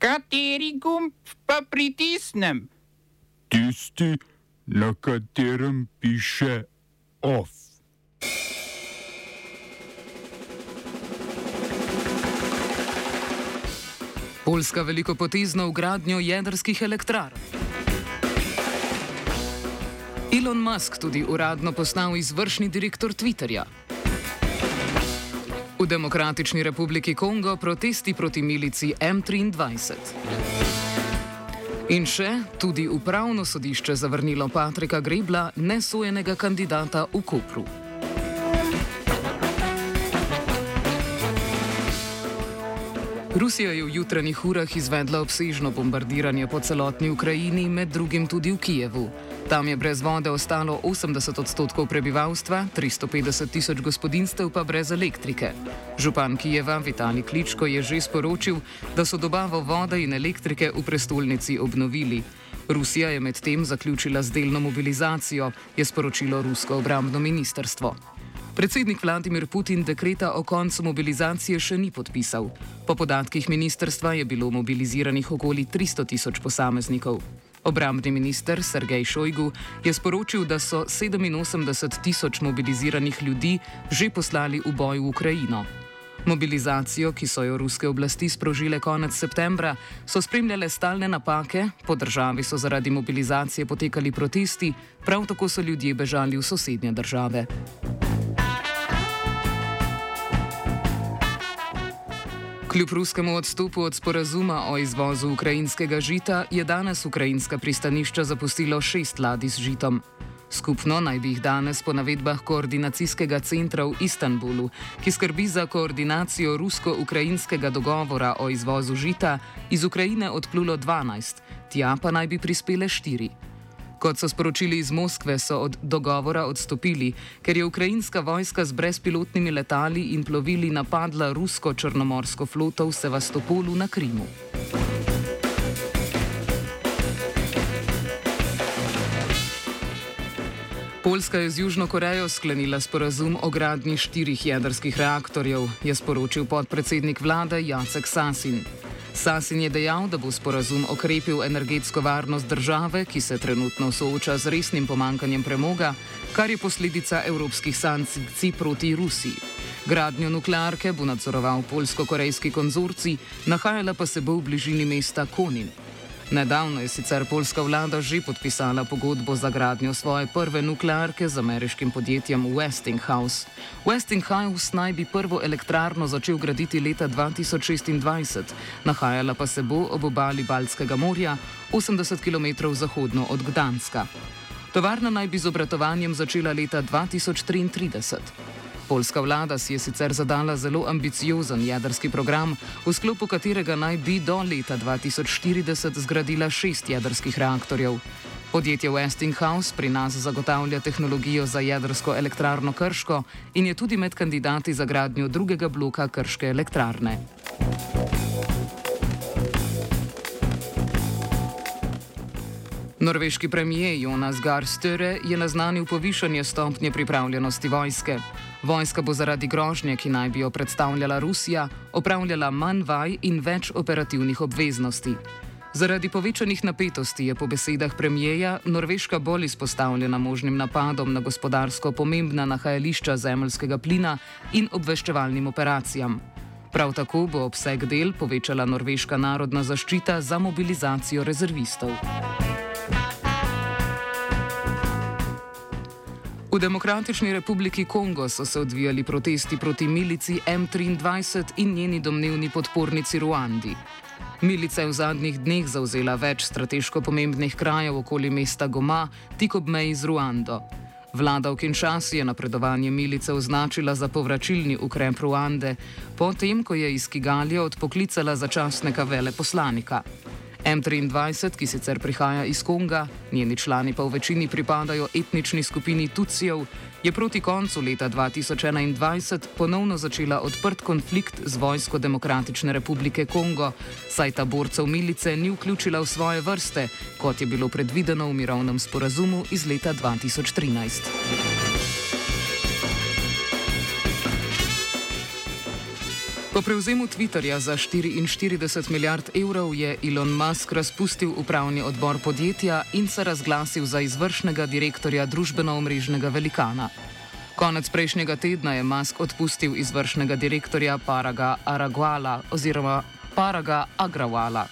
Kateri gumb pa pritisnem? Tisti, na katerem piše OF. Poljska velikopotezno ugradnjo jedrskih elektrarn. Elon Musk tudi uradno postal izvršni direktor Twitterja. V Demokratični republiki Kongo protesti proti milici M23. In še tudi upravno sodišče zavrnilo Patrika Grebla, nesojenega kandidata v Kopru. Rusija je v jutranjih urah izvedla obsežno bombardiranje po celotni Ukrajini, med drugim tudi v Kijevu. Tam je brez vode ostalo 80 odstotkov prebivalstva, 350 tisoč gospodinstev pa brez elektrike. Župan Kijeva Vitali Kličko je že sporočil, da so dobavo vode in elektrike v prestolnici obnovili. Rusija je medtem zaključila z delno mobilizacijo, je sporočilo rusko obrambno ministrstvo. Predsednik Vladimir Putin dekreta o koncu mobilizacije še ni podpisal. Po podatkih ministerstva je bilo mobiliziranih okoli 300 tisoč posameznikov. Obrambni minister Sergej Šojgu je sporočil, da so 87 tisoč mobiliziranih ljudi že poslali v boj v Ukrajino. Mobilizacijo, ki so jo ruske oblasti sprožile konec septembra, so spremljale stalne napake, po državi so zaradi mobilizacije potekali protesti, prav tako so ljudje bežali v sosednje države. Kljub ruskemu odstopu od sporazuma o izvozu ukrajinskega žita je danes ukrajinska pristanišča zapustilo šest ladij z žitom. Skupno naj bi jih danes po navedbah koordinacijskega centra v Istanbulu, ki skrbi za koordinacijo rusko-ukrajinskega dogovora o izvozu žita, iz Ukrajine odplulo 12, tja pa naj bi prispele 4. Kot so sporočili iz Moskve, so od dogovora odstopili, ker je ukrajinska vojska z brezpilotnimi letali in plovili napadla rusko-črnomorsko floto v Sevastopolu na Krimu. Poljska je z Južno Korejo sklenila sporazum o gradnji štirih jedrskih reaktorjev, je sporočil podpredsednik vlade Jacek Sasin. Sasin je dejal, da bo sporazum okrepil energetsko varnost države, ki se trenutno sooča z resnim pomankanjem premoga, kar je posledica evropskih sankcij proti Rusiji. Gradnjo nuklearke bo nadzoroval polsko-korejski konzorcij, nahajala pa se bo v bližini mesta Konin. Nedavno je sicer polska vlada že podpisala pogodbo za gradnjo svoje prve nuklearke z ameriškim podjetjem Westinghouse. Westinghouse naj bi prvo elektrarno začel graditi leta 2026, nahajala pa se bo ob obali Baltskega morja, 80 km zahodno od Gdanska. Tovarna naj bi z obratovanjem začela leta 2033. Poljska vlada si je sicer zadala zelo ambiciozen jedrski program, v sklopu katerega naj bi do leta 2040 zgradila šest jedrskih reaktorjev. Podjetje Westinghouse pri nas zagotavlja tehnologijo za jedrsko elektrarno Krško in je tudi med kandidati za gradnjo drugega bloka Krške elektrarne. Norveški premijer Jonas Gahr Störe je naznanil povišanje stopnje pripravljenosti vojske. Vojska bo zaradi grožnje, ki naj bi jo predstavljala Rusija, opravljala manj vaj in več operativnih obveznosti. Zaradi povečanih napetosti je po besedah premijeja Norveška bolj izpostavljena možnim napadom na gospodarsko pomembna nahajališča zemljskega plina in obveščevalnim operacijam. Prav tako bo obseg del povečala norveška narodna zaščita za mobilizacijo rezervistov. V Demokratični republiki Kongo so se odvijali protesti proti milici M23 in njeni domnevni podpornici Ruandi. Milica je v zadnjih dneh zauzela več strateško pomembnih krajev okoli mesta Goma, tik ob meji z Ruando. Vlada v Kinshasi je napredovanje milice označila za povračilni ukrep Ruande, potem ko je iz Kigalija odpoklicala začasnega veleposlanika. M23, ki sicer prihaja iz Konga, njeni člani pa v večini pripadajo etnični skupini Tucijev, je proti koncu leta 2021 ponovno začela odprt konflikt z vojsko Demokratične republike Kongo, saj ta borcev milice ni vključila v svoje vrste, kot je bilo predvideno v mirovnem sporazumu iz leta 2013. Po prevzemu Twitterja za 44 milijard evrov je Elon Musk razpustil upravni odbor podjetja in se razglasil za izvršnega direktorja družbeno-omrežnega velikana. Konec prejšnjega tedna je Musk odpustil izvršnega direktorja Paraga Araguala oziroma Paraga Agrawala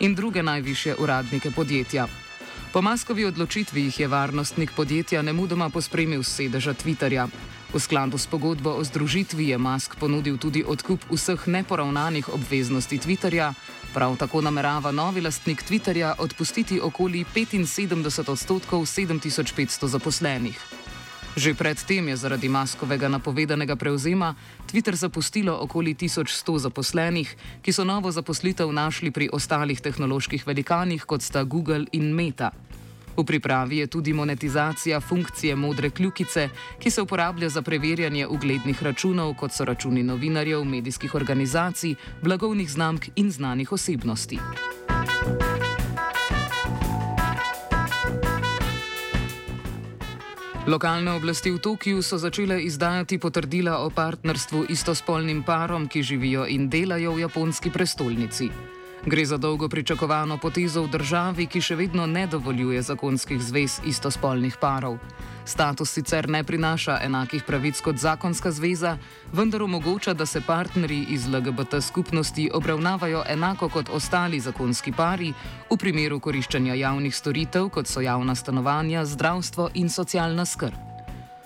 in druge najviše uradnike podjetja. Po Maskovi odločitvi jih je varnostnik podjetja nemudoma pospremil z sedeža Twitterja. V skladu s pogodbo o združitvi je Musk ponudil tudi odkup vseh neporavnanih obveznosti Twitterja, prav tako namerava novi lastnik Twitterja odpustiti okoli 75 odstotkov 7500 zaposlenih. Že predtem je zaradi Maskovega napovedanega prevzema Twitter zapustilo okoli 1100 zaposlenih, ki so novo zaposlitev našli pri ostalih tehnoloških velikanih, kot sta Google in Meta. V pripravi je tudi monetizacija funkcije modre kljukice, ki se uporablja za preverjanje uglednih računov, kot so računi novinarjev, medijskih organizacij, blagovnih znamk in znanih osebnosti. Lokalne oblasti v Tokiu so začele izdajati potrdila o partnerstvu istospolnim parom, ki živijo in delajo v japonski prestolnici. Gre za dolgo pričakovano potezo v državi, ki še vedno ne dovoljuje zakonskih zvez istospolnih parov. Status sicer ne prinaša enakih pravic kot zakonska zveza, vendar omogoča, da se partnerji iz LGBT skupnosti obravnavajo enako kot ostali zakonski pari v primeru koriščanja javnih storitev, kot so javna stanovanja, zdravstvo in socialna skrb.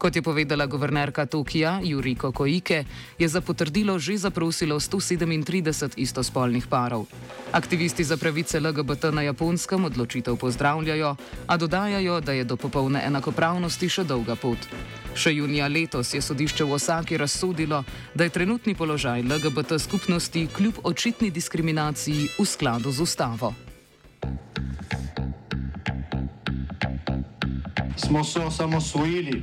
Kot je povedala guvernerka Tokija Juriko Koike, je za potrdilo že zaprosilo 137 istospolnih parov. Aktivisti za pravice LGBT na japonskem odločitev pozdravljajo, a dodajajo, da je do popolne enakopravnosti še dolga pot. Še junija letos je sodišče v Osaki razsodilo, da je trenutni položaj LGBT skupnosti kljub očitni diskriminaciji v skladu z ustavo. Smo se osamosvojili,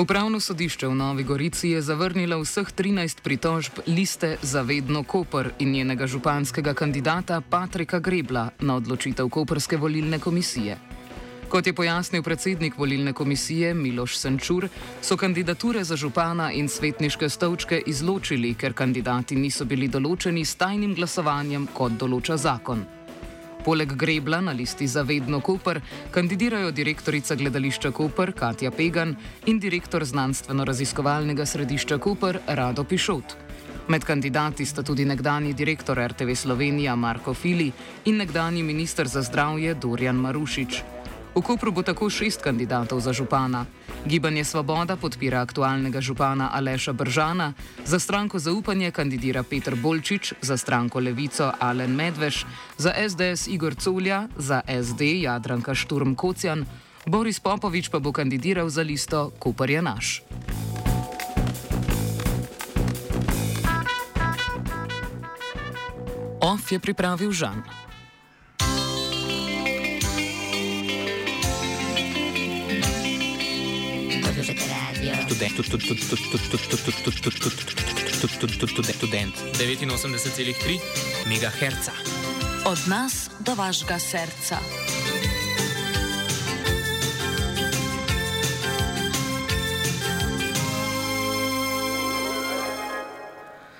Upravno sodišče v Novi Gorici je zavrnilo vseh 13 pritožb liste Zavedno Koper in njenega županskega kandidata Patrika Grebla na odločitev Koperske volilne komisije. Kot je pojasnil predsednik volilne komisije Miloš Senčur, so kandidature za župana in svetniške stolčke izločili, ker kandidati niso bili določeni s tajnim glasovanjem, kot določa zakon. Poleg Grebla na listi Zavedno Koper kandidirajo direktorica gledališča Koper Katja Pegan in direktor znanstveno-raziskovalnega središča Koper Rado Pišot. Med kandidati sta tudi nekdani direktor RTV Slovenija Marko Fili in nekdani minister za zdravje Dorjan Marušič. V Kopru bo tako šest kandidatov za župana. Gibanje Svoboda podpira aktualnega župana Aleša Bržana, za stranko Zaupanje kandidira Petr Bolčič, za stranko Levico Alen Medveš, za SDS Igor Culja, za SD Jadranka Šturm Kocjan, Boris Popovič pa bo kandidiral za listo Koper je naš. OF je pripravil Žan. Študent 89,3 MHz. Od nas do vašega srca.